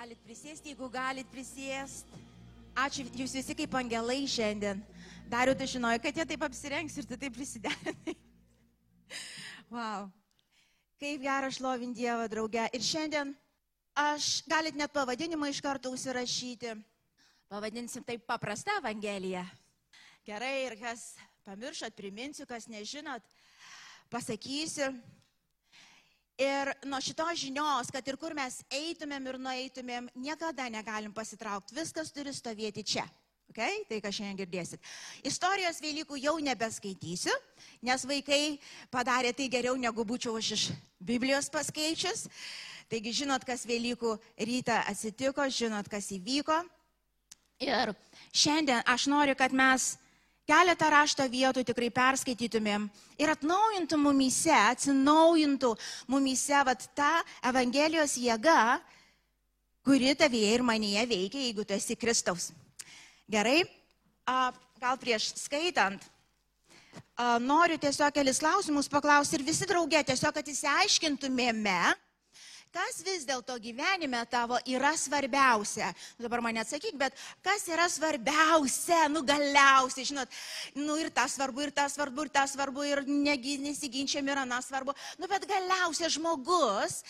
galit prisėsti, jeigu galit prisėsti. Ačiū, jūs visi kaip angelai šiandien. Dariu, tu žinojai, kad jie taip apsirengs ir tu taip prisiderinai. Wow. Kaip gera šlovinti Dievą, drauge. Ir šiandien aš galit net pavadinimą iš karto užsirašyti. Pavadinsim taip paprastą Evangeliją. Gerai, ir kas pamiršot, priminsiu, kas nežinot, pasakysiu. Ir nuo šitos žinios, kad ir kur mes eitumėm ir nueitumėm, niekada negalim pasitraukti. Viskas turi stovėti čia. Okay? Tai, ką šiandien girdėsit. Istorijos Velykų jau nebeskaitysiu, nes vaikai padarė tai geriau, negu būčiau aš iš Biblijos paskaičius. Taigi žinot, kas Velykų rytą atsitiko, žinot, kas įvyko. Ir šiandien aš noriu, kad mes keletą rašto vietų tikrai perskaitytumėm ir atnaujintų mumyse, atsinaujintų mumyse vat ta Evangelijos jėga, kuri tavyje ir manyje veikia, jeigu tu esi Kristaus. Gerai, a, gal prieš skaitant, a, noriu tiesiog kelis klausimus paklausti ir visi draugė tiesiog, kad įsiaiškintumėme, kas vis dėlto gyvenime tavo yra svarbiausia? Nu, dabar man atsakyk, bet kas yra svarbiausia, nu galiausiai, žinot, nu ir tas svarbu, ir tas svarbu, ir tas svarbu, ir negi, nesiginčiam yra nas svarbu. Nu, bet galiausiai žmogus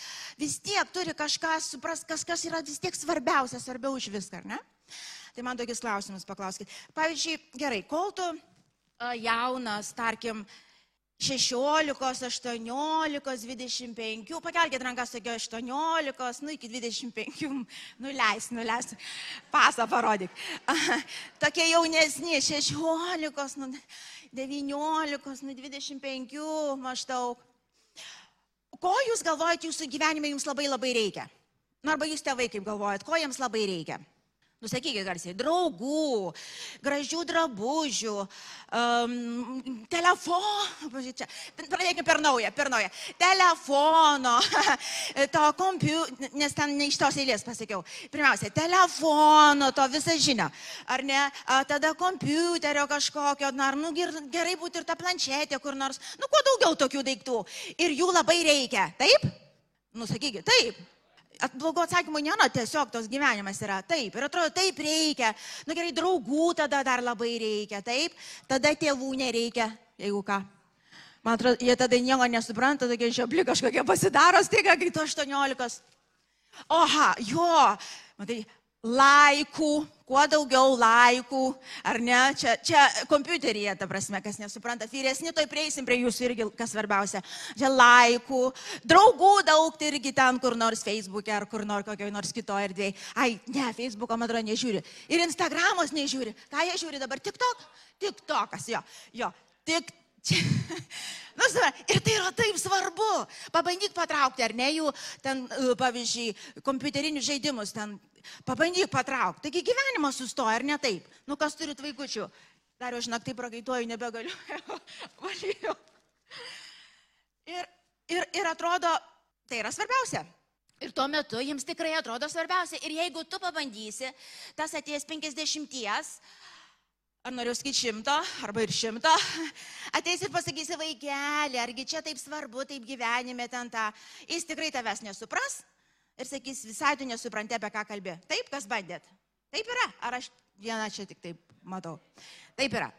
vis tiek turi kažką supras, kas, kas yra vis tiek svarbiausia, svarbiau už viską, ar ne? Tai man tokius klausimus paklauskite. Pavyzdžiui, gerai, kol tu jaunas, tarkim, 16, 18, 25, pakelkite rankas tokio 18, nu iki 25, nuleis, nuleis, pasą parodyk. Tokie jaunesni, 16, nu 19, nu 25 maždaug. Ko jūs galvojate jūsų gyvenime jums labai labai reikia? Nu, arba jūs tėvai kaip galvojat, ko jiems labai reikia? Nusakykite garsiai, draugų, gražių drabužių, um, telefono, čia, pradėkime per naują, per naują, telefono, to kompiuterio, nes ten ne iš tos eilės pasakiau. Pirmiausia, telefono, to visą žinią, ar ne, a, tada kompiuterio kažkokio, ar nu, gerai būtų ir ta planšetė kur nors, nu kuo daugiau tokių daiktų. Ir jų labai reikia, taip? Nusakykite, taip. Blogo atsakymo nėra, tiesiog tos gyvenimas yra taip. Ir atrodo, taip reikia. Na nu, gerai, draugų tada dar labai reikia, taip. Tada tėvų nereikia, jeigu ką. Man atrodo, jie tada nieko nesupranta, tokie žiopli kažkokie pasidaro, staiga, kai tu 18. Oha, jo, matai, laikų, kuo daugiau laikų, ar ne, čia, čia kompiuteryje, ta prasme, kas nesupranta, vyresni, toj prieisim prie jūsų irgi, kas svarbiausia, čia laikų, draugų daug, tai irgi ten kur nors Facebook'e ar kur nors kokioje nors kitoje erdvėje. Ai, ne, Facebook'o, man atrodo, nežiūri. Ir Instagram'os nežiūri. Ką jie žiūri dabar? TikTok? TikTokas, jo, jo, tik. Čia, nu, ir tai yra taip svarbu. Pabandyk patraukti, ar ne jų, ten, pavyzdžiui, kompiuterinius žaidimus, ten Pabandyk patraukti. Taigi gyvenimas sustoja, ar ne taip? Nu, kas turit vaikučių? Dar aš naktį pragaituoju, nebegaliu. Valyju. Ir, ir, ir atrodo, tai yra svarbiausia. Ir tuo metu jiems tikrai atrodo svarbiausia. Ir jeigu tu pabandysi, tas atėjęs 50, ar noriu sakyti šimto, arba ir šimto, ateis ir pasakysi vaikelį, argi čia taip svarbu, taip gyvenime ten tą, jis tikrai tavęs nesupras, ir sakys, visai tu nesupranti, apie ką kalbė. Taip, kas bandėt? Taip yra. Ar aš vieną čia tik taip matau? Taip yra.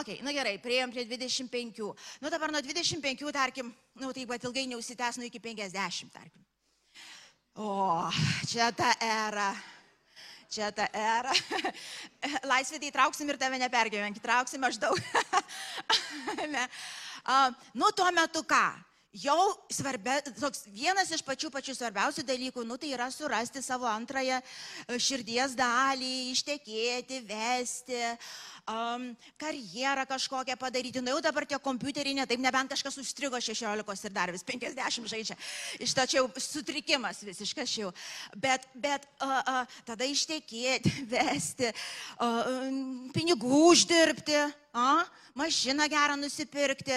Ok, nu gerai, prieėm prie 25. Nu dabar nuo 25, tarkim, nu taip pat ilgai neusitęs, nu iki 50, tarkim. O, čia ta era. Čia ta era. Laisvė tai trauksim ir tave nepergyvenk, trauksim maždaug. ne. uh, nu tuo metu ką? jau svarbia, toks vienas iš pačių pačių svarbiausių dalykų, nu tai yra surasti savo antrąją e, širdies dalį, ištekėti, vesti, um, karjerą kažkokią padaryti. Nu jau dabar tie kompiuteriai, ne taip, nebent kažkas užstrigo 16 ir dar vis 50 žaidžia. Iš to čia jau sutrikimas visiškas jau. Bet, bet uh, uh, tada ištekėti, vesti, uh, pinigų uždirbti. A, mašiną gerą nusipirkti,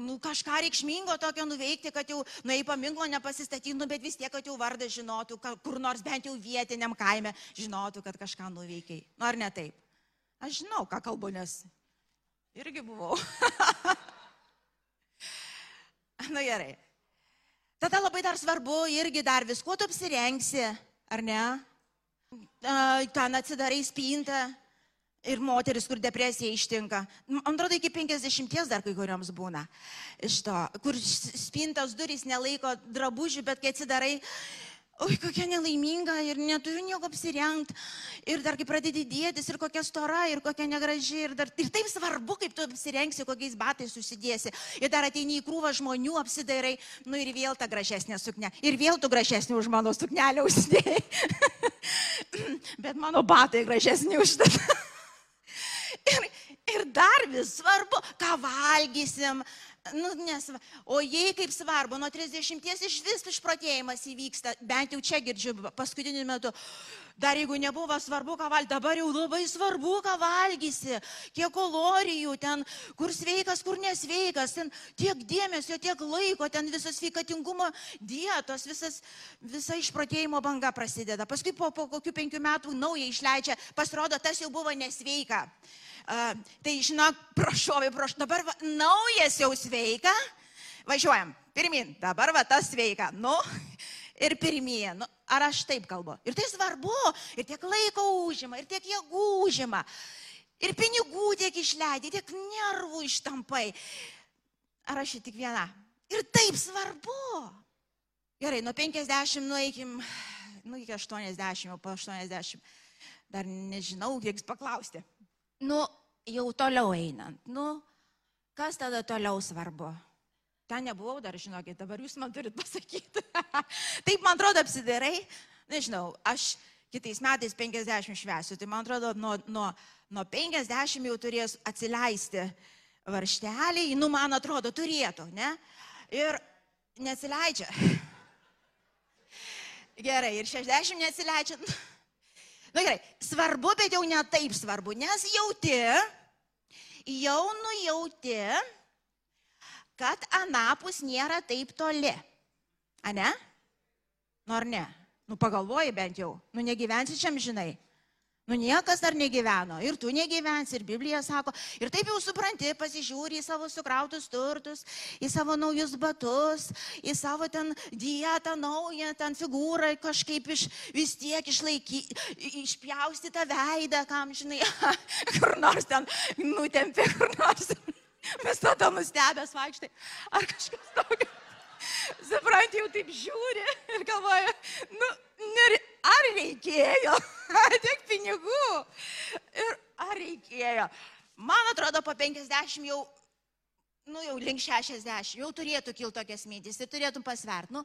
nu, kažką reikšmingo tokio nuveikti, kad jau, nu, į paminklo nepasistatytų, bet vis tiek, kad jau vardą žinotų, kur nors bent jau vietiniam kaime žinotų, kad kažką nuveikiai. Nu, ar ne taip? Aš žinau, ką kalbu, nes irgi buvau. nu gerai. Tada labai dar svarbu irgi dar viskuo tu apsirengsi, ar ne? ten atsidarai spintą ir moteris, kur depresija ištinka. Man atrodo, iki 50 dar kai kurioms būna. Iš to, kur spintos durys nelaiko drabužių, bet kai atsidarai, oi, kokia nelaiminga ir neturiu nieko apsirengti. Ir dar kai pradedi dėtis, ir kokia stora, ir kokia negraži. Ir, dar, ir taip svarbu, kaip tu apsirengsi, kokiais batais susidėsi. Ir dar ateini į krūvą žmonių, apsidairai, nu ir vėl ta gražesnė suknė. Ir vėl tu gražesnė už mano suknelę užsidėjai. Bet mano batai gražesni už tą. Ir, ir dar vis svarbu, ką valgysim. Nu, nes, o jei kaip svarbu, nuo 30 iš vis išprotėjimas įvyksta, bent jau čia girdžiu paskutiniu metu. Dar jeigu nebuvo svarbu, ką valgyti, dabar jau labai svarbu, ką valgysi, kiek kalorijų ten, kur sveikas, kur nesveikas, ten tiek dėmesio, tiek laiko, ten visas sveikatingumo dietos, visas, visa išprotėjimo banga prasideda. Paskui po, po kokių penkių metų naują išleidžia, pasirodo, tas jau buvo nesveika. Uh, tai žinok, prašovai, prašau, dabar va, naujas jau sveika, važiuojam, pirmin, dabar va tas sveika, nu, ir pirmie, nu, ar aš taip kalbu. Ir tai svarbu, ir tiek laiko užima, ir tiek jėgų užima, ir pinigų tiek išleidai, tiek nervų ištampai. Ar aš tik viena? Ir taip svarbu. Gerai, nuo 50 nueikim, nu iki 80, o po 80. Dar nežinau, kiek paklausti. Nu, jau toliau einant, nu, kas tada toliau svarbu? Ten nebuvau dar, žinokit, dabar jūs man turit pasakyti. Taip, man atrodo, apsidairai, nežinau, aš kitais metais 50 švesiu, tai man atrodo, nuo, nuo, nuo 50 jau turės atsileisti varšteliai, nu, man atrodo, turėtų, ne? Ir neatsileidžia. Gerai, ir 60 neatsileidžia. Na nu, gerai, svarbu, bet jau ne taip svarbu, nes jauti, jau nujauti, kad anapus nėra taip toli. Ane? Nor ne? Nu pagalvoji bent jau, nu negyvensi čia, žinai. Nu niekas dar negyveno. Ir tu negyvensi, ir Biblija sako. Ir taip jau supranti, pasižiūri į savo sukrautus turtus, į savo naujus batus, į savo ten dietą naują, ten figūrą kažkaip iš, vis tiek išlaiky, išpjausti tą veidą, kam, žinai, kur nors ten nutempė, kur nors. Mes tada nustebęs vaikštai. Ar kažkas tokio. Supranti, jau taip žiūri ir galvoja, nu, ar reikėjo tiek pinigų ir ar reikėjo. Man atrodo, po 50 jau, nu jau link 60, jau turėtų kilti tokias mintis ir turėtum pasvert. Nu,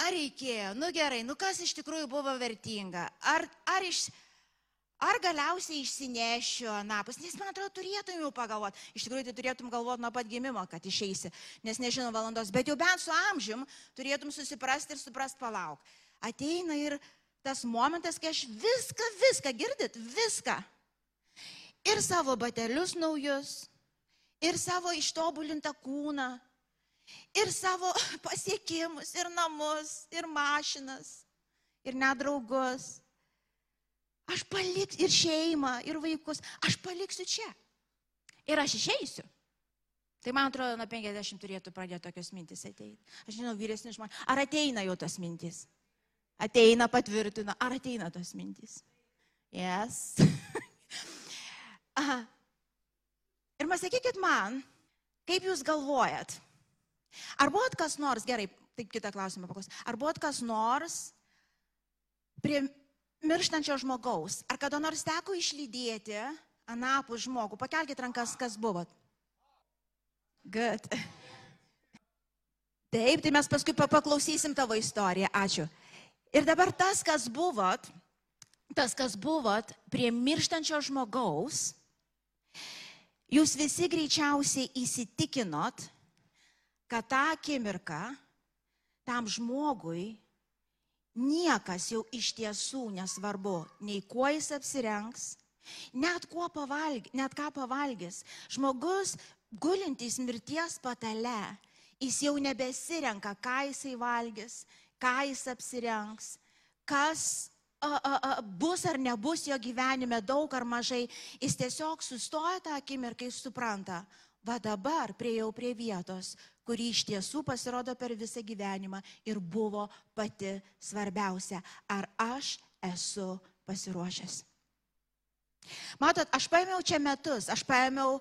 ar reikėjo, nu gerai, nu kas iš tikrųjų buvo vertinga, ar, ar iš... Ar galiausiai išsinešiu anapus, nes man atrodo, turėtum jau pagalvoti. Iš tikrųjų, tai turėtum galvoti nuo pat gimimo, kad išeisi, nes nežinau valandos, bet jau bent su amžium turėtum susiprasti ir suprast palauk. Ateina ir tas momentas, kai aš viską, viską, girdit, viską. Ir savo batelius naujus, ir savo ištobulintą kūną, ir savo pasiekimus, ir namus, ir mašinas, ir nedraugus. Aš paliksiu ir šeimą, ir vaikus, aš paliksiu čia. Ir aš išeisiu. Tai man atrodo, nuo 50 turėtų pradėti tokios mintis ateiti. Aš žinau, vyresni žmonės. Ar ateina jau tos mintis? Ateina, patvirtina. Ar ateina tos mintis? Yes. Aha. Ir man sakykit man, kaip jūs galvojat? Ar buvot kas nors, gerai, taip kitą klausimą paklaus, ar buvot kas nors prie mirštančio žmogaus, ar kada nors teko išlydėti anapus žmogų? Pakelkite rankas, kas buvot. Good. Taip, tai mes paskui pa- paklausysim tavo istoriją. Ačiū. Ir dabar tas, kas buvot, tas, kas buvot prie mirštančio žmogaus, jūs visi greičiausiai įsitikinot, kad tą akimirką tam žmogui niekas jau iš tiesų nesvarbu, nei kuo jis apsirengs, net, pavalg, net ką pavalgys. Žmogus gulintis mirties patale, jis jau nebesirenka, ką jisai valgys, ką jis apsirengs, kas a, a, a, bus ar nebus jo gyvenime daug ar mažai. Jis tiesiog sustoja tą akimirką ir supranta, va dabar priejau prie vietos, kuri iš tiesų pasirodo per visą gyvenimą ir buvo pati svarbiausia. Ar aš esu pasiruošęs? Matot, aš paėmiau čia metus, aš paėmiau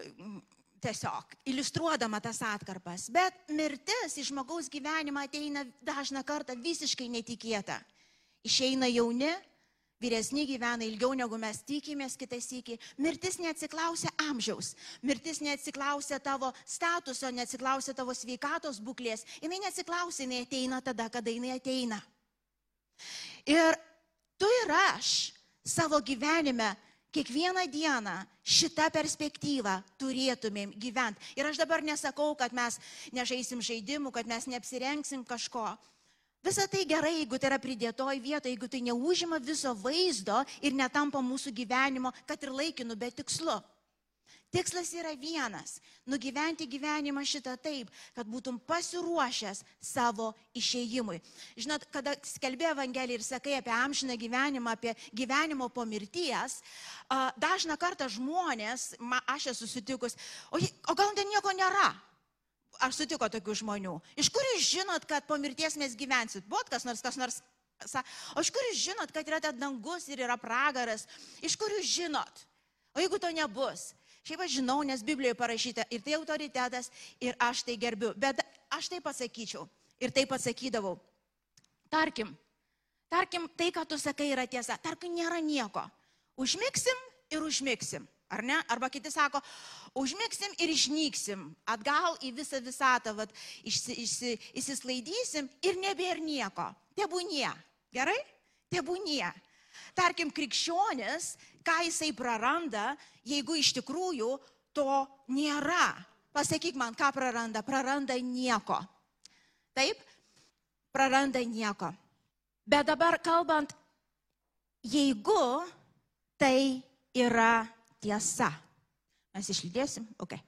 mm, tiesiog iliustruodama tas atkarpas, bet mirtis į žmogaus gyvenimą ateina dažna kartą visiškai netikėta. Išeina jauni, vyresni gyvena ilgiau negu mes tikimės kitais iki. Mirtis neatsiklausia amžiaus, mirtis neatsiklausia tavo statuso, neatsiklausia tavo sveikatos būklės, jinai neatsiklausia, jinai ateina tada, kada jinai ateina. Ir tu ir aš savo gyvenime kiekvieną dieną šitą perspektyvą turėtumėm gyventi. Ir aš dabar nesakau, kad mes nežaisim žaidimų, kad mes neapsirengsim kažko. Visą tai gerai, jeigu tai yra pridėtoj vietoje, jeigu tai neužima viso vaizdo ir netampa mūsų gyvenimo, kad ir laikinu, bet tikslu. Tikslas yra vienas - nugyventi gyvenimą šitą taip, kad būtum pasiruošęs savo išėjimui. Žinot, kada skelbė Evangeliją ir sakai apie amžiną gyvenimą, apie gyvenimo po mirties, dažna kartą žmonės, ma, aš esu sutikus, o, o gal ten nieko nėra? Ar sutiko tokių žmonių? Iš kur jūs žinot, kad po mirties mes gyvensit? Bot kas nors, kas nors. O iš kur jūs žinot, kad yra ten dangus ir yra pragaras? Iš kur jūs žinot? O jeigu to nebus? Šiaip aš žinau, nes Biblijoje parašyta ir tai autoritetas, ir aš tai gerbiu. Bet aš tai pasakyčiau ir tai pasakydavau. Tarkim, tarkim, tai, ką tu sakai, yra tiesa. Tarkim, nėra nieko. Užmigsim ir užmigsim. Ar ne? Arba kiti sako, užmigsim ir išnyksim. Atgal į visą visatą, vat, išsi, išsi, įsislaidysim ir nebėra nieko. Tebūnie. Gerai? Tebūnie. Tarkim, krikščionis ką jisai praranda, jeigu iš tikrųjų to nėra. Pasakyk man, ką praranda. Praranda nieko. Taip? Praranda nieko. Bet dabar kalbant, jeigu tai yra tiesa. Mes išlydėsim? Ok.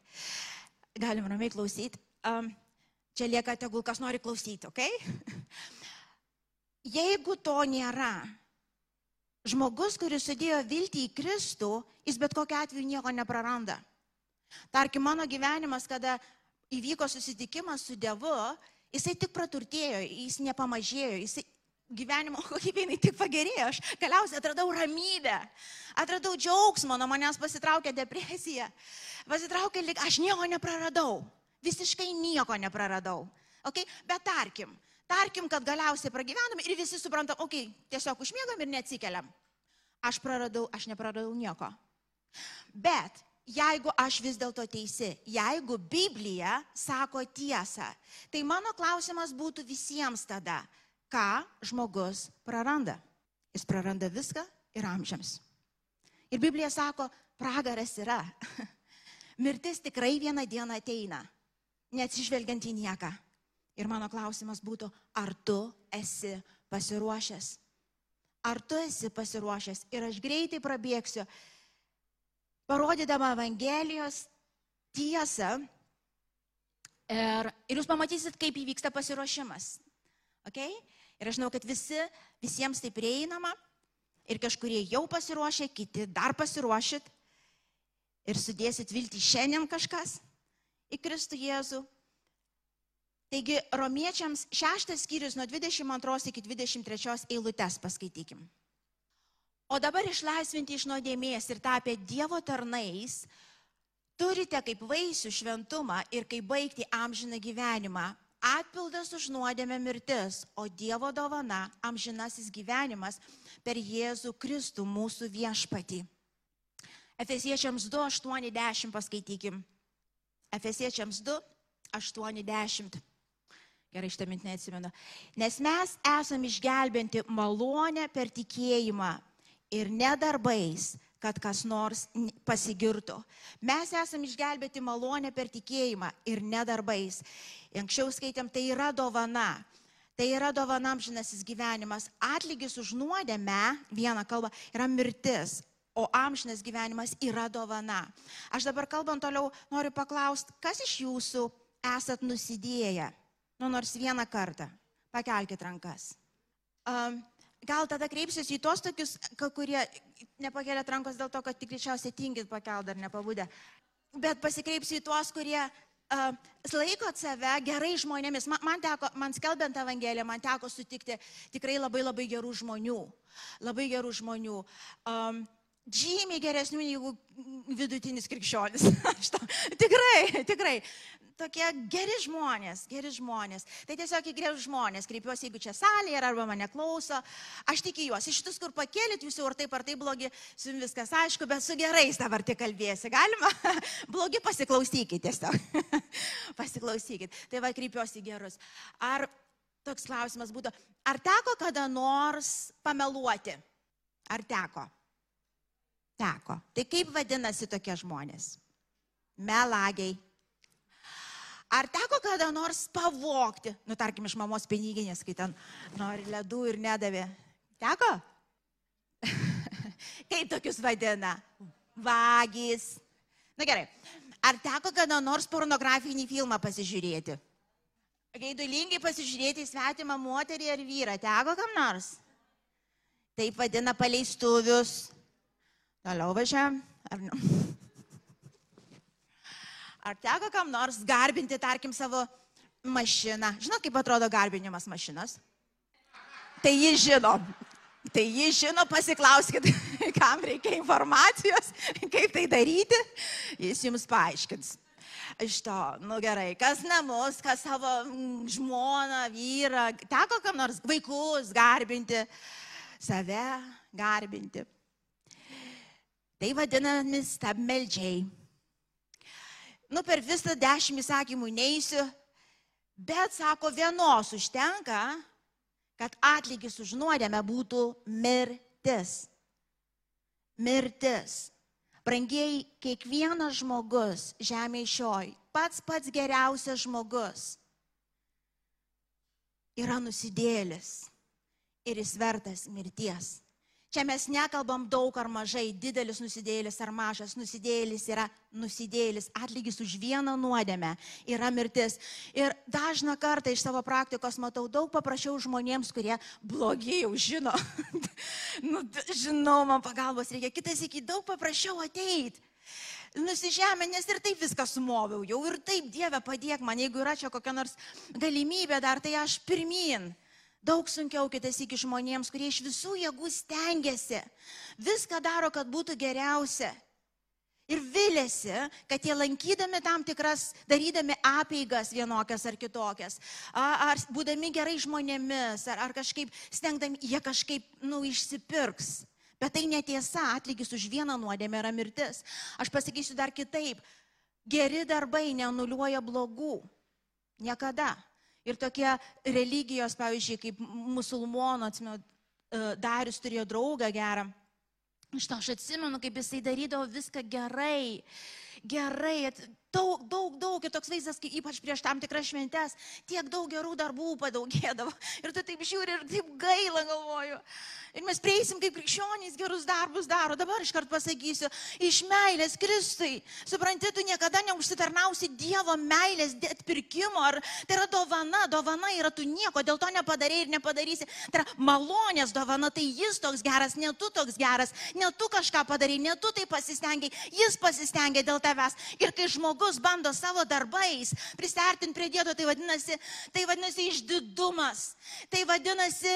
Galim ramiai klausyti. Um, čia lieka tegul kas nori klausyti, ok? Jeigu to nėra, Žmogus, kuris sudėjo viltį į Kristų, jis bet kokiu atveju nieko nepraranda. Tarkim, mano gyvenimas, kada įvyko susitikimas su Dievu, jisai tik praturtėjo, jis nepamažėjo, jisai gyvenimo kokybė jinai tik pagerėjo, aš galiausiai atradau ramybę, atradau džiaugsmą, nuo manęs pasitraukė depresija, pasitraukė lik, aš nieko nepraradau, visiškai nieko nepraradau. Okay? Bet tarkim, Tarkim, kad galiausiai pragyvenam ir visi suprantam, okei, okay, tiesiog užmiegam ir neatsikeliam. Aš praradau, aš nepraradau nieko. Bet jeigu aš vis dėlto teisi, jeigu Biblija sako tiesą, tai mano klausimas būtų visiems tada, ką žmogus praranda. Jis praranda viską ir amžiams. Ir Biblija sako, pragaras yra. Mirtis tikrai vieną dieną ateina, neatsižvelgiant į nieką. Ir mano klausimas būtų, ar tu esi pasiruošęs? Ar tu esi pasiruošęs? Ir aš greitai prabėgsiu, parodydama Evangelijos tiesą. Ir, ir jūs pamatysit, kaip įvyksta pasiruošimas. Okay? Ir aš žinau, kad visi, visiems tai prieinama. Ir kažkurie jau pasiruošė, kiti dar pasiruošit. Ir sudėsit viltį šiandien kažkas į Kristų Jėzų. Taigi, romiečiams šeštas skyrius nuo 22 iki 23 eilutes paskaitykim. O dabar išlaisvinti iš nuodėmės ir tapę Dievo tarnais, turite kaip vaisių šventumą ir kaip baigti amžiną gyvenimą. Atpildas už nuodėmę mirtis, o Dievo dovana amžinasis gyvenimas per Jėzų Kristų mūsų viešpatį. Efesiečiams 2, 80 paskaitykim. Efesiečiams 2, 80. Gerai, šitą mintinę atsimenu. Nes mes esame išgelbinti malonę per tikėjimą ir nedarbais, kad kas nors pasigirtų. Mes esame išgelbėti malonę per tikėjimą ir nedarbais. Anksčiau skaitėm, tai yra dovana. Tai yra dovana amžinasis gyvenimas. Atlygis už nuodėmę, vieną kalbą, yra mirtis, o amžinas gyvenimas yra dovana. Aš dabar kalbant toliau noriu paklausti, kas iš jūsų esat nusidėję? Nu, nors vieną kartą. Pakelkite rankas. Um, gal tada kreipsiuosi į tos tokius, kurie nepakėlė rankos dėl to, kad tik greičiausiai tingit pakelt dar nepabūdę. Bet pasikreipsiu į tuos, kurie uh, laikot save gerai žmonėmis. Man, man teko, man skelbiant Evangeliją, man teko sutikti tikrai labai labai gerų žmonių. Labai gerų žmonių. Um, žymiai geresnių negu vidutinis krikščionis. tikrai, tikrai. Tokie geri žmonės, geri žmonės. Tai tiesiog į gerus žmonės kreipiuosi, jeigu čia salėje arba mane klauso. Aš tikiu juos. Iš šitus, kur pakėlėt, jūs jau ar taip ar taip blogi, su jums viskas aišku, bet su gerais dabar tik kalbėsi. Galima? blogi pasiklausykit tiesiog. pasiklausykit. Tai va, kreipiuosi į gerus. Ar toks klausimas būtų, ar teko kada nors pameluoti? Ar teko? Teko. Tai kaip vadinasi tokie žmonės? Melagiai. Ar teko kada nors pavokti, nu tarkim, iš mamos piniginės, kai ten nori ledų ir nedavė? Teko? kaip tokius vadina? Vagys. Na gerai. Ar teko kada nors pornografinį filmą pasižiūrėti? Gaidulingai pasižiūrėti į svetimą moterį ar vyrą. Teko kam nors? Taip vadina paleistuvius. Toliau važiuojam. Ar? Ar teko kam nors garbinti, tarkim, savo mašiną? Žinot, kaip atrodo garbinimas mašinos? Tai jis žino. Tai jis žino, pasiklauskit, kam reikia informacijos, kaip tai daryti, jis jums paaiškins. Iš to, nu gerai, kas namus, kas savo žmoną, vyrą, teko kam nors vaikus garbinti, save garbinti. Tai vadinami stabmeldžiai. Nu, per visą dešimt įsakymų neįsiu, bet sako, vienos užtenka, kad atlygis už nuodėmę būtų mirtis. Mirtis. Brangiai, kiekvienas žmogus žemėje šioj, pats pats geriausias žmogus, yra nusidėlis ir jis vertas mirties. Čia mes nekalbam daug ar mažai, didelis nusidėlis ar mažas nusidėlis yra nusidėlis, atlygis už vieną nuodėmę yra mirtis. Ir dažną kartą iš savo praktikos matau daug paprašiau žmonėms, kurie blogiai jau žino. nu, žinau, man pagalbos reikia. Kitas iki daug paprašiau ateiti nusižemė, nes ir taip viską sumoviau, jau ir taip Dieve padėk man, jeigu yra čia kokia nors galimybė dar, tai aš pirmin. Daug sunkiau kitas iki žmonėms, kurie iš visų jėgų stengiasi, viską daro, kad būtų geriausia. Ir vilėsi, kad jie lankydami tam tikras, darydami apeigas vienokias ar kitokias, ar būdami gerai žmonėmis, ar, ar kažkaip stengdami, jie kažkaip, nu, išsipirks. Bet tai netiesa, atlygis už vieną nuodėmę yra mirtis. Aš pasakysiu dar kitaip. Geri darbai nenuliuoja blogų. Niekada. Ir tokie religijos, pavyzdžiui, kaip musulmonų, atsimenu, e, Darius turėjo draugą gerą. Iš to aš atsimenu, kaip jisai darydavo viską gerai, gerai, daug, daug, daug, ir toks vaizdas, kai ypač prieš tam tikras šventes, tiek daug gerų darbų padaugėdavo. Ir tu taip žiūri ir taip gaila galvoju. Ir mes prieisim, kaip krikščionys gerus darbus daro. Dabar iš karto pasakysiu, iš meilės Kristui. Supranti, tu niekada neužsitarnausi Dievo meilės atpirkimo. Ar tai yra dovana, dovana yra tu nieko, dėl to nepadarėjai ir nepadarysi. Tai yra malonės dovana, tai jis toks geras, ne tu toks geras, ne tu kažką padarai, ne tu tai pasistengiai, jis pasistengia dėl tavęs. Ir kai žmogus bando savo darbais prisartinti prie Dievo, tai vadinasi, tai vadinasi išdidumas. Tai vadinasi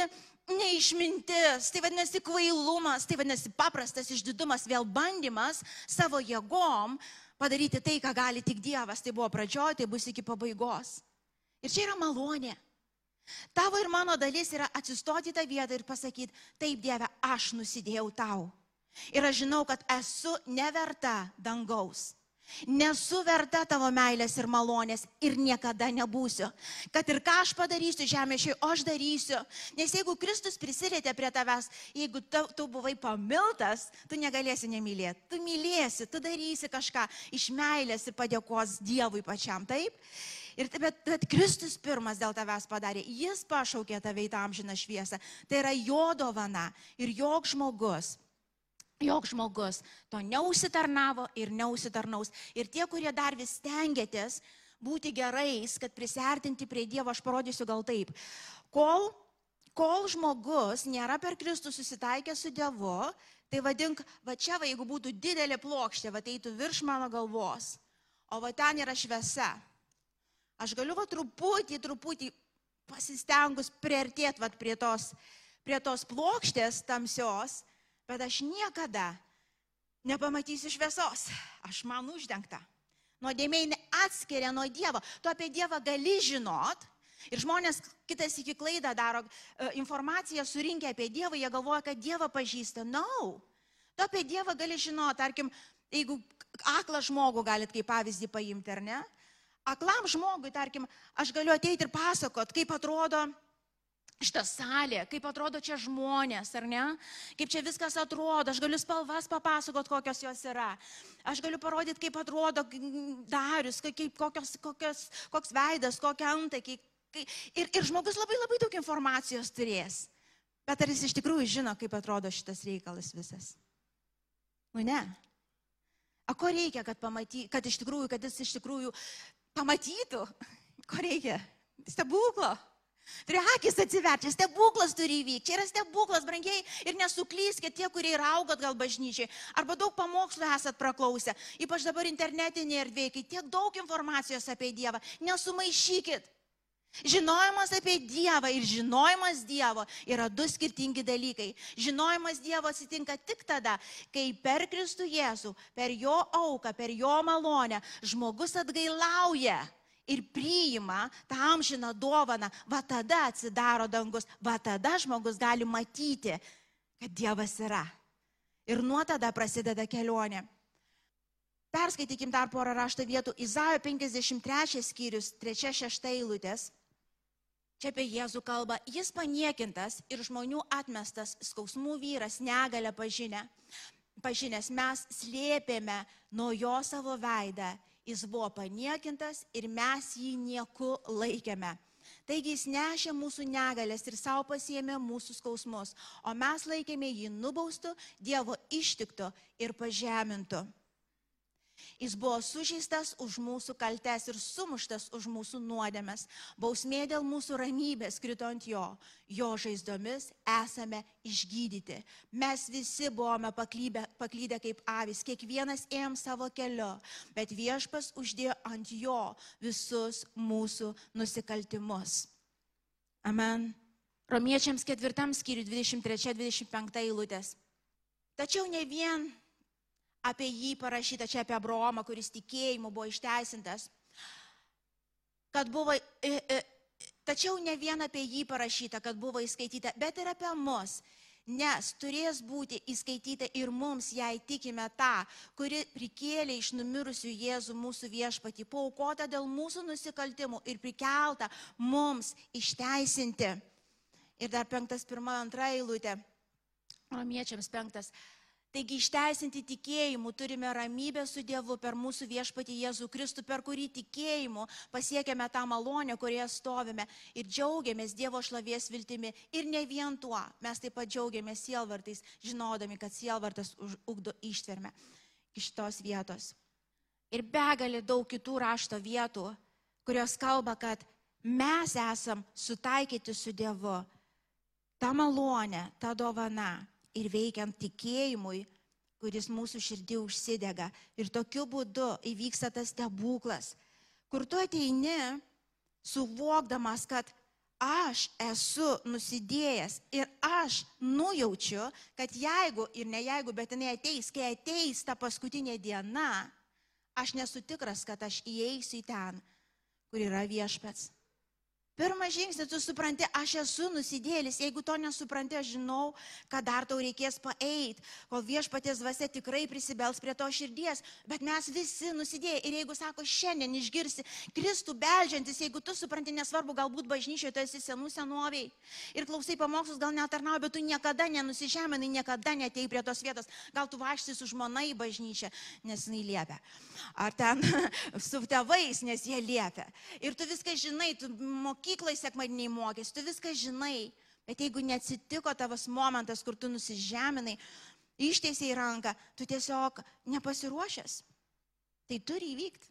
neišmintis, tai vadinasi kvailumas, tai vadinasi paprastas išdidumas, vėl bandymas savo jėgom padaryti tai, ką gali tik Dievas. Tai buvo pradžioje, tai bus iki pabaigos. Ir čia yra malonė. Tavo ir mano dalis yra atsistoti tą vietą ir pasakyti, taip Dieve, aš nusidėjau tau. Ir aš žinau, kad esu neverta dangaus. Nesu verta tavo meilės ir malonės ir niekada nebūsiu. Kad ir ką aš padarysiu žemėšiai, aš darysiu. Nes jeigu Kristus prisirėtė prie tavęs, jeigu tu, tu buvai pamiltas, tu negalėsi nemylėti. Tu mylėsi, tu darysi kažką iš meilės ir padėkos Dievui pačiam, taip? Ir, bet, bet Kristus pirmas dėl tavęs padarė, jis pašaukė tave į tą amžiną šviesą. Tai yra jo dovana ir joks žmogus jog žmogus to neusitarnavo ir neusitarnaus. Ir tie, kurie dar vis stengiatės būti gerais, kad prisertinti prie Dievo, aš parodysiu gal taip. Kol, kol žmogus nėra per Kristų susitaikęs su Dievu, tai vadink, va čia, va, jeigu būtų didelė plokštė, va eitų virš mano galvos, o va ten yra šviesa. Aš galiu va truputį, truputį pasistengus priartėti va prie tos, prie tos plokštės tamsios, bet aš niekada nepamatysiu šviesos. Aš man uždengta. Nuodėmė atskiria nuo Dievo. Tu apie Dievą gali žinot. Ir žmonės kitas iki klaidą daro e, informaciją surinkę apie Dievą, jie galvoja, kad Dievą pažįsta. Na, no. tu apie Dievą gali žinot, tarkim, jeigu aklą žmogų galit kaip pavyzdį paimti, ar ne? Aklam žmogui, tarkim, aš galiu ateiti ir pasakot, kaip atrodo šitą salę, kaip atrodo čia žmonės, ar ne? Kaip čia viskas atrodo, aš galiu spalvas papasakot, kokios jos yra. Aš galiu parodyti, kaip atrodo darius, kaip, kokios, kokios, koks veidas, kokia antakiai. Ir, ir žmogus labai labai daug informacijos turės. Bet ar jis iš tikrųjų žino, kaip atrodo šitas reikalas visas? Nu ne. O ko reikia, kad, pamaty, kad, iš tikrųjų, kad jis iš tikrųjų pamatytų? Ko reikia? Stebuklo. Turi akis atsiverčia, stebuklas turi įvykti. Čia yra stebuklas, brangiai, ir nesuklyskite tie, kurie yra augat gal bažnyčiai, arba daug pamokslų esat praklausę, ypač dabar internetinėje erdvėje, kai tiek daug informacijos apie Dievą, nesumaišykit. Žinojimas apie Dievą ir žinojimas Dievo yra du skirtingi dalykai. Žinojimas Dievo atsitinka tik tada, kai per Kristų Jėzų, per jo auką, per jo malonę žmogus atgailauja ir priima tą amžiną dovaną, va tada atsidaro dangus, va tada žmogus gali matyti, kad Dievas yra. Ir nuo tada prasideda kelionė. Perskaitykim dar porą rašto vietų. Izaijo 53 skyrius, 3-6 eilutės. Čia apie Jėzų kalba. Jis paniekintas ir žmonių atmestas, skausmų vyras, negalę pažinę. Pažinęs mes slėpėme nuo jo savo veidą jis buvo paniekintas ir mes jį nieku laikėme. Taigi jis nešė mūsų negalės ir savo pasiemė mūsų skausmus, o mes laikėme jį nubaustu, Dievo ištikto ir pažemintu. Jis buvo sužeistas už mūsų kaltes ir sumuštas už mūsų nuodėmes. Bausmė dėl mūsų ramybės krito ant jo. Jo žaizdomis esame išgydyti. Mes visi buvome paklydę, paklydę kaip avis, kiekvienas ėjom savo keliu, bet viešpas uždėjo ant jo visus mūsų nusikaltimus. Amen. Romiečiams ketvirtam skyriui 23-25 eilutės. Tačiau ne vien apie jį parašyta čia apie Abraomą, kuris tikėjimu buvo išteisintas. Kad buvo, e, e, tačiau ne vien apie jį parašyta, kad buvo įskaityta, bet ir apie mus. Nes turės būti įskaityta ir mums, jei tikime tą, kuri prikėlė iš numirusių Jėzų mūsų viešpatį, paukota dėl mūsų nusikaltimų ir prikelta mums išteisinti. Ir dar penktas, pirma, antra eilutė. Romiečiams penktas. Taigi išteisinti tikėjimu turime ramybę su Dievu per mūsų viešpatį Jėzų Kristų, per kurį tikėjimu pasiekėme tą malonę, kurioje stovime ir džiaugiamės Dievo šlovės viltimi. Ir ne vien tuo, mes taip pat džiaugiamės sielvartais, žinodami, kad sielvartas ugdo ištvermę iš tos vietos. Ir begalė daug kitų rašto vietų, kurios kalba, kad mes esam sutaikyti su Dievu. Ta malonė, ta dovana ir veikiant tikėjimui, kuris mūsų širdį užsidega. Ir tokiu būdu įvyksta tas stebuklas, kur tu ateini suvokdamas, kad aš esu nusidėjęs ir aš nujaučiu, kad jeigu ir ne jeigu, bet jinai ateis, kai ateis ta paskutinė diena, aš nesu tikras, kad aš įeisiu į ten, kur yra viešpats. Pirmas žingsnis, tu supranti, aš esu nusidėlis. Jeigu to nesupranti, aš žinau, kad dar tau reikės paeit, kol viešpatės dvasia tikrai prisibels prie to širdies. Bet mes visi nusidėjai. Ir jeigu sako, šiandien išgirsi Kristų beldžiantis, jeigu tu supranti, nesvarbu, galbūt bažnyčioje tu esi senų senoviai ir klausai pamokslus, gal netarnauji, bet tu niekada nenusižeminai, niekada netei prie tos vietos. Gal tu vaikštai su žmona į bažnyčią, nes jinai liepia. Ar ten su tėvais, nes jie liepia. Ir tu viską žinai, tu mokai mokyklai sekmadiniai mokėsi, tu viską žinai, bet jeigu neatsitiko tavas momentas, kur tu nusižeminai, ištiesiai ranką, tu tiesiog nepasiruošęs. Tai turi įvykti.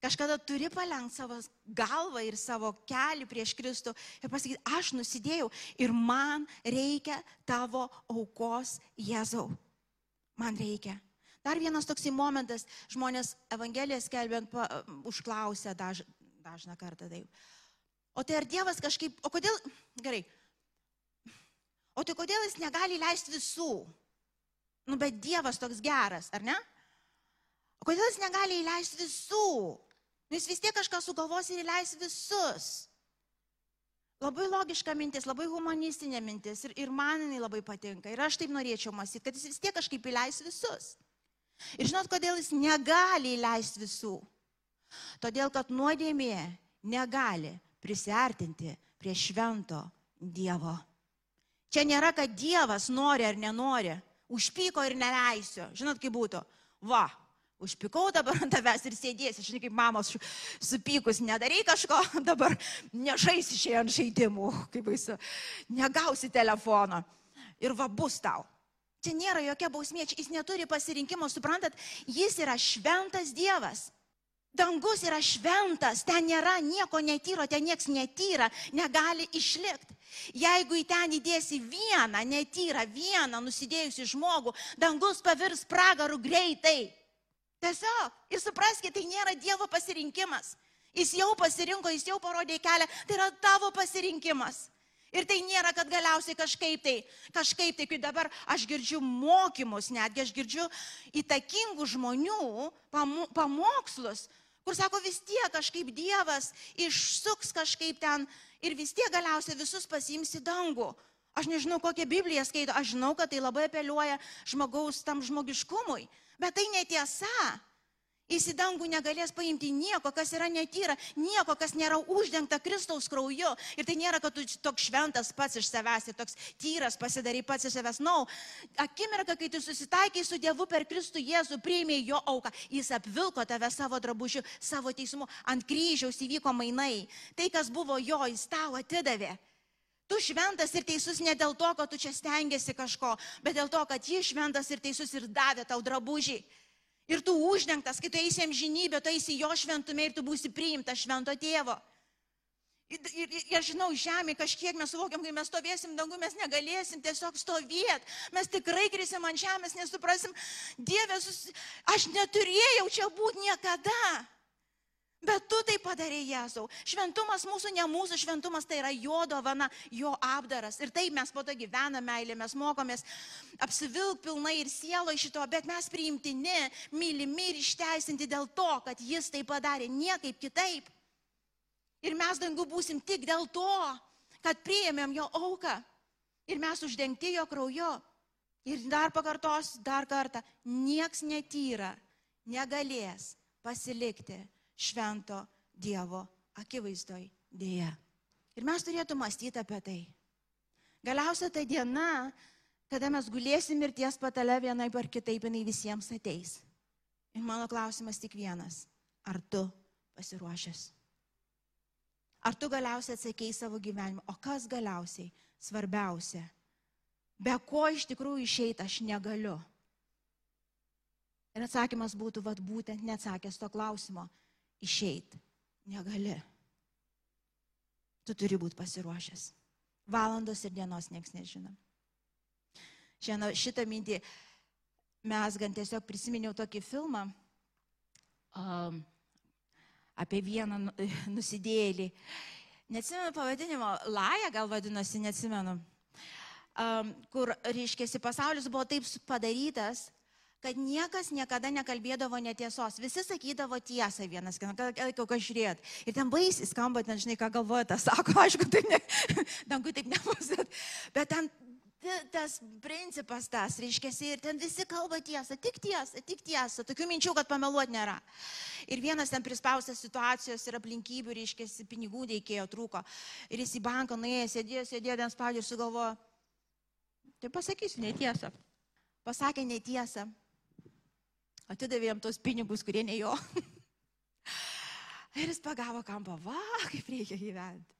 Kažkada turi palenkti savo galvą ir savo kelią prieš Kristų ir pasakyti, aš nusidėjau ir man reikia tavo aukos Jėzau. Man reikia. Dar vienas toksai momentas, žmonės Evangeliją skelbiant pa, užklausę daž, dažną kartą taip. O tai ar Dievas kažkaip, o kodėl, gerai, o tai kodėl jis negali leisti visų? Nu, bet Dievas toks geras, ar ne? O kodėl jis negali įleisti visų? Nu, jis vis tiek kažką sugalvos ir įleis visus. Labai logiška mintis, labai humanistinė mintis ir, ir man jinai labai patinka. Ir aš taip norėčiau mąstyti, kad jis vis tiek kažkaip įleis visus. Ir žinot, kodėl jis negali įleisti visų? Todėl, kad nuodėmė negali prisartinti prie švento Dievo. Čia nėra, kad Dievas nori ar nenori, užpyko ir neleisiu. Žinot, kaip būtų? Va, Užpikau dabar ant tavęs ir sėdėsi, žinai, kaip mamos supykus, nedarai kažko, dabar nežaisi šiandien žaidimų, kaip baisu, negausi telefono ir va bus tau. Čia nėra jokia bausmė, jis neturi pasirinkimo, suprantat, jis yra šventas Dievas. Dangus yra šventas, ten nėra nieko netyro, ten nieks netyra, negali išlikti. Jeigu į ten įdėsi vieną netyrą, vieną nusidėjusi žmogų, dangus pavirs pragarų greitai. Tiesiog, ir supraskite, tai nėra Dievo pasirinkimas. Jis jau pasirinko, jis jau parodė kelią, tai yra tavo pasirinkimas. Ir tai nėra, kad galiausiai kažkaip tai, kažkaip tai, kai dabar aš girdžiu mokymus, netgi aš girdžiu įtakingų žmonių pamokslus, kur sako vis tiek kažkaip Dievas išsuks kažkaip ten ir vis tiek galiausiai visus pasiims į dangų. Aš nežinau, kokią Bibliją skaito, aš žinau, kad tai labai apeliuoja žmogaus tam žmogiškumui. Bet tai netiesa. Jis į dangų negalės paimti nieko, kas yra netyra, nieko, kas nėra uždengta Kristaus krauju. Ir tai nėra, kad tu toks šventas pats iš savęs toks tyras pasidarai pats iš savęs. Na, no. akimirka, kai tu susitaikai su Dievu per Kristų Jėzų, priėmė jo auką, jis apvilko tave savo drabužiu, savo teismu, ant kryžiaus įvyko mainai. Tai, kas buvo jo, jis tau atidavė. Tu šventas ir teisus ne dėl to, kad tu čia stengiasi kažko, bet dėl to, kad jis šventas ir teisus ir davė tau drabužį. Ir tu uždengtas, kai tu eisi amžinybę, tu eisi jo šventume ir tu būsi priimtas švento tėvo. Ir, ir, ir aš žinau, žemė kažkiek mes suvokiam, kai mes stovėsim dangų, mes negalėsim tiesiog stovėti. Mes tikrai krisim ant žemės, nesuprasim, Dieve, sus... aš neturėjau čia būti niekada. Bet tu tai padarė Jėzau. Šventumas mūsų, ne mūsų šventumas, tai yra jo dovana, jo apdaras. Ir taip mes po to gyvename meilė, mes mokomės apsivilk pilnai ir sielo iš šito, bet mes priimtini, mylimi ir išteisinti dėl to, kad jis tai padarė, niekaip kitaip. Ir mes dangų būsim tik dėl to, kad priėmėm jo auką. Ir mes uždengti jo krauju. Ir dar pakartos, dar kartą, nieks netyra, negalės pasilikti švento Dievo akivaizdoj dėja. Ir mes turėtume mąstyti apie tai. Galiausia ta diena, kada mes gulėsim mirties patale vienaip ar kitaip, jinai visiems ateis. Ir mano klausimas tik vienas. Ar tu pasiruošęs? Ar tu galiausiai atsakėjai savo gyvenimą? O kas galiausiai svarbiausia? Be ko iš tikrųjų išeiti aš negaliu? Ir atsakymas būtų, vad būtent neatsakęs to klausimo išeiti negali. Tu turi būti pasiruošęs. Valandos ir dienos nieks nežino. Šiandien šitą mintį mes gan tiesiog prisiminiau tokį filmą um, apie vieną nu, nusidėlį. Neatsimenu pavadinimo, Laja gal vadinosi, neatsimenu. Um, kur, reiškia, pasaulis buvo taip padarytas, kad niekas niekada nekalbėdavo netiesos. Visi sakydavo tiesą vienas, ką žiūrėt. Ir ten baisiai skamba, ten žinai, ką galvoja, tas sako, aišku, tai ne, dangui taip nebus. Bet ten tas principas tas, reiškia, ir ten visi kalba tiesą, tik tiesą, tik tiesą, tokių minčių, kad pameluoti nėra. Ir vienas ten prispaustas situacijos ir aplinkybių, reiškia, pinigų reikėjo, trūko. Ir jis į banką nuėjo, sėdėjo, sėdėjo, ten spaudė ir sugalvojo, tai pasakysiu netiesą. Pasakė netiesą atidavė jam tos pinigus, kurie ne jo. ir jis pagavo kampą, va, kaip reikia gyventi.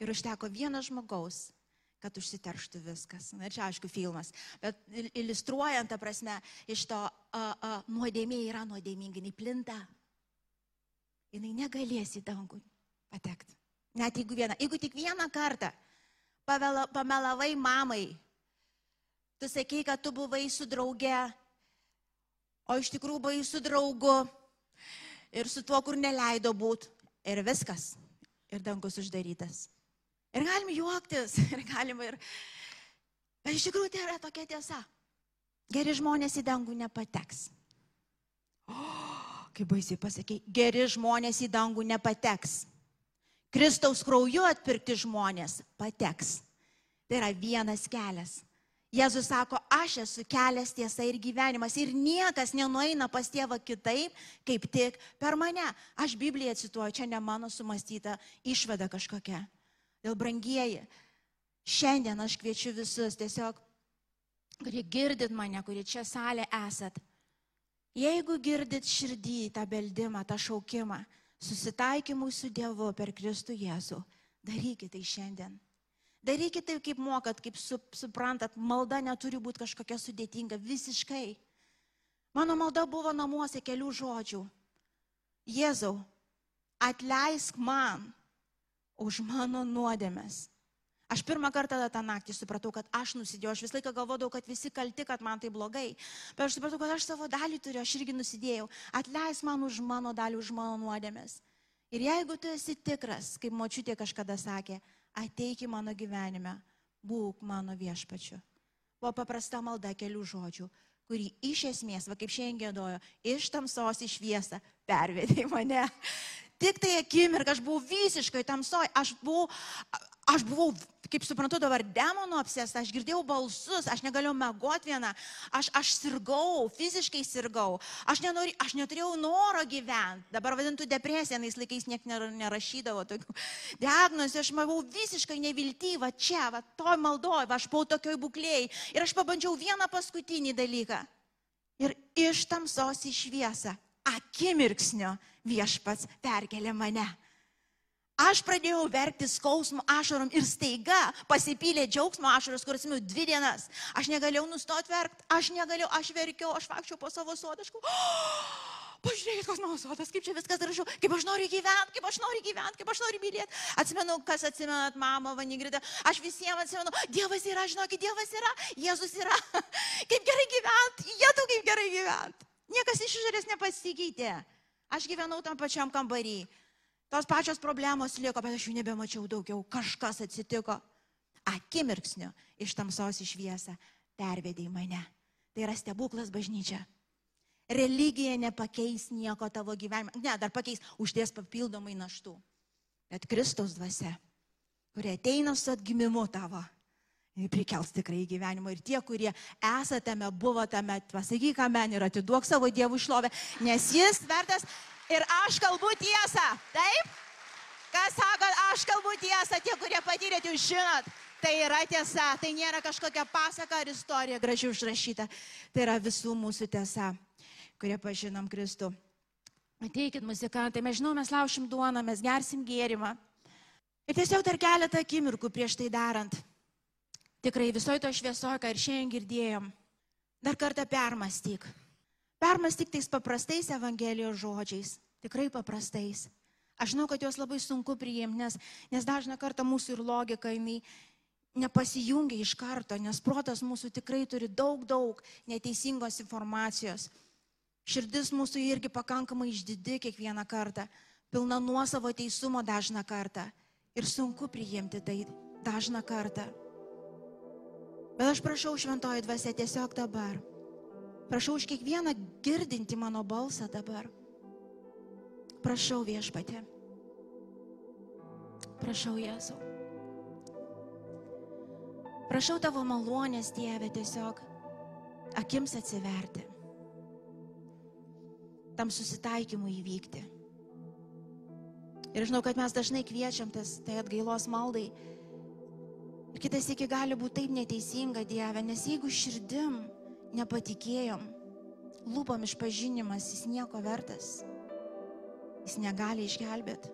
Ir užteko vieno žmogaus, kad užsiterštų viskas. Na, čia aišku filmas, bet iliustruojant, ta prasme, iš to a, a, nuodėmė yra nuodėminga, jinai plinta. Jinai negalės į dangų patekti. Net jeigu vieną, jeigu tik vieną kartą pavela, pamelavai mamai, tu sakei, kad tu buvai su drauge o iš tikrųjų buvai su draugu ir su tuo, kur neleido būti. ir viskas. Ir dangus uždarytas. Ir galim juoktis, ir galim ir... Bet iš tikrųjų tai yra tokia tiesa. Geri žmonės į dangų nepateks. O, kaip baisiai pasakė, geri žmonės į dangų nepateks. Kristaus krauju atpirkti žmonės pateks. Tai yra vienas kelias. Jėzus sako, aš esu kelias tiesa ir gyvenimas ir niekas nenueina pas tėvą kitaip, kaip tik per mane. Aš Bibliją cituoju, čia ne mano sumastyta išvada kažkokia. Dėl brangieji, šiandien aš kviečiu visus tiesiog, kurie girdit mane, kurie čia salė esat. Jeigu girdit širdį tą beldimą, tą šaukimą, susitaikymui su Dievu per Kristų Jėzų, darykite tai šiandien. Darykite taip, kaip mokat, kaip suprantat, malda neturi būti kažkokia sudėtinga, visiškai. Mano malda buvo namuose kelių žodžių. Jėzau, atleisk man už mano nuodėmes. Aš pirmą kartą tą naktį supratau, kad aš nusidėjau. Aš visą laiką galvodavau, kad visi kalti, kad man tai blogai. Bet aš supratau, kad aš savo dalį turiu, aš irgi nusidėjau. Atleis man už mano dalį, už mano nuodėmės. Ir jeigu tu esi tikras, kaip močiutė kažkada sakė, ateik į mano gyvenime, būk mano viešpačiu. Buvo paprasta malda kelių žodžių, kurį iš esmės, va kaip šiandien gėdojo, iš tamsos į šviesą pervedė mane. Tik tai akimirką aš buvau visiškai tamsoj, aš buvau, aš buvau, kaip suprantu, dabar demonų apsėsta, aš girdėjau balsus, aš negalėjau mėgoti vieną, aš, aš sirgau, fiziškai sirgau, aš, nenori, aš neturėjau noro gyventi, dabar vadintų depresiją, nais laikais niek nerašydavo tokių diagnozių, aš buvau visiškai neviltyva čia, va, toj maldoj, va, aš buvau tokioj būklėjai ir aš pabandžiau vieną paskutinį dalyką. Ir iš tamsos į šviesą akimirksnio viešpats perkelė mane. Aš pradėjau verkti skausmo ašarom ir staiga pasipylė džiaugsmo ašaros, kuris jau dvi dienas. Aš negalėjau nustoti verkti, aš negalėjau, aš verkiau, aš vakščiau po savo sodaškų. Oh, pažiūrėkit, koks mano sodas, kaip čia viskas gražu, kaip aš noriu gyventi, kaip aš noriu gyventi, kaip aš noriu mylėti. Atsimenu, kas atsimenat, mama, Vanigrida, aš visiems atsimenu, Dievas yra, žinokit, Dievas yra, Jėzus yra. Kaip gerai gyventi, tu kaip gerai gyventi. Niekas iš išorės nepasikeitė. Aš gyvenau tam pačiam kambarį. Tos pačios problemos liko, bet aš jų nebemačiau daugiau. Kažkas atsitiko. Akimirksniu iš tamsos į šviesą pervedė į mane. Tai yra stebuklas bažnyčia. Religija nepakeis nieko tavo gyvenime. Ne, dar pakeis, uždės papildomai naštų. Bet Kristaus dvasia, kurie ateina su atgimimu tavo, prikels tikrai į gyvenimą. Ir tie, kurie esatame, buvotame, pasakyk amen ir atiduok savo dievų išlovę, nes jis vertas ir aš kalbu tiesą. Taip? Kas sako, aš kalbu tiesą, tie, kurie patyrėte, jūs žinot. Tai yra tiesa, tai nėra kažkokia pasaka ar istorija gražiai užrašyta. Tai yra visų mūsų tiesa, kurie pažinom Kristų. Ateikit muzikantai, mes žinom, mes laušim duoną, mes gersim gėrimą. Ir tiesiog dar keletą akimirkų prieš tai darant tikrai visoje to šviesoje, ką ir šiandien girdėjom, dar kartą permastyk. Permastyk tais paprastais Evangelijos žodžiais, tikrai paprastais. Aš žinau, kad juos labai sunku priimti, nes, nes dažna kartą mūsų ir logika, jinai nepasijungia iš karto, nes protas mūsų tikrai turi daug, daug neteisingos informacijos. Širdis mūsų irgi pakankamai išdidi kiekvieną kartą, pilna nuosavo teisumo dažną kartą. Ir sunku priimti tai dažną kartą. Bet aš prašau šventoji dvasia tiesiog dabar. Prašau už kiekvieną girdinti mano balsą dabar. Prašau viešpatė. Prašau Jėzau. Prašau tavo malonės, Dieve, tiesiog akims atsiverti. Tam susitaikymui įvykti. Ir žinau, kad mes dažnai kviečiam tas, tai atgailos maldai Ir kitas iki gali būti taip neteisinga Dieve, nes jeigu širdim nepatikėjom, lūpam išpažinimas, jis nieko vertas. Jis negali išgelbėti.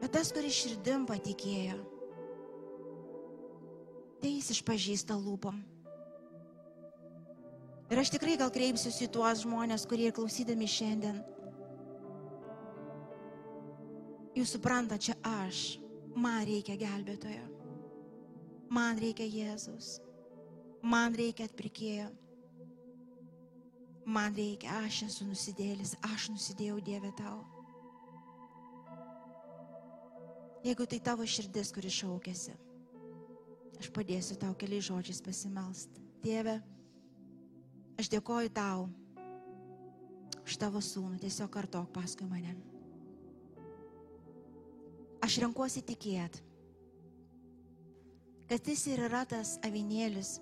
Bet tas, kuris širdim patikėjo, tai jis išpažįsta lūpam. Ir aš tikrai gal kreipsiuosi į tuos žmonės, kurie klausydami šiandien. Jūs suprantate, čia aš man reikia gelbėtojo, man reikia Jėzus, man reikia atpirkėjo, man reikia, aš esu nusidėlis, aš nusidėjau Dieve tau. Jeigu tai tavo širdis, kuri šaukėsi, aš padėsiu tau keliais žodžiais pasimelst. Tėve, aš dėkoju tau už tavo sūnų, tiesiog kartok paskui mane. Aš renkuosi tikėti, kad jis ir yra tas avinėlis,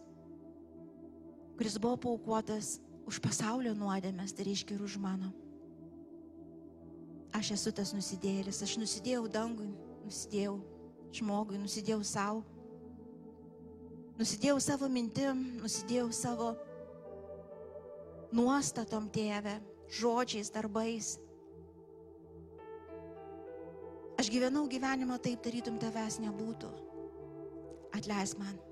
kuris buvo paukotas už pasaulio nuodėmės, tai reiškia ir už mano. Aš esu tas nusidėlis, aš nusidėjau dangui, nusidėjau žmogui, nusidėjau savo, nusidėjau savo mintim, nusidėjau savo nuostatom tėvę, žodžiais, darbais. Aš gyvenau gyvenimą taip, tarytum tavęs nebūtų. Atleisk man.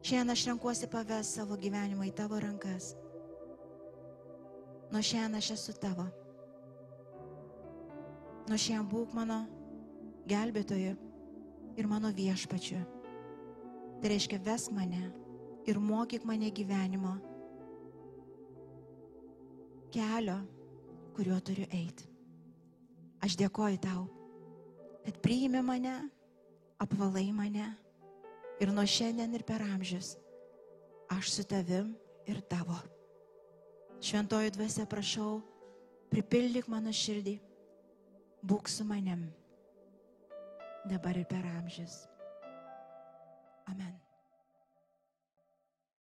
Šiandien aš renkuosi paves savo gyvenimą į tavo rankas. Nuo šiandien aš esu tavo. Nuo šiandien būk mano gelbėtoju ir mano viešpačiu. Tai reiškia, vesk mane ir mokyk mane gyvenimo kelio, kuriuo turiu eiti. Aš dėkoju tau, kad priimi mane, apvalai mane ir nuo šiandien ir per amžius aš su tavim ir tavo. Šventoji dvasia, prašau, pripildyk mano širdį, būk su manim dabar ir per amžius. Amen.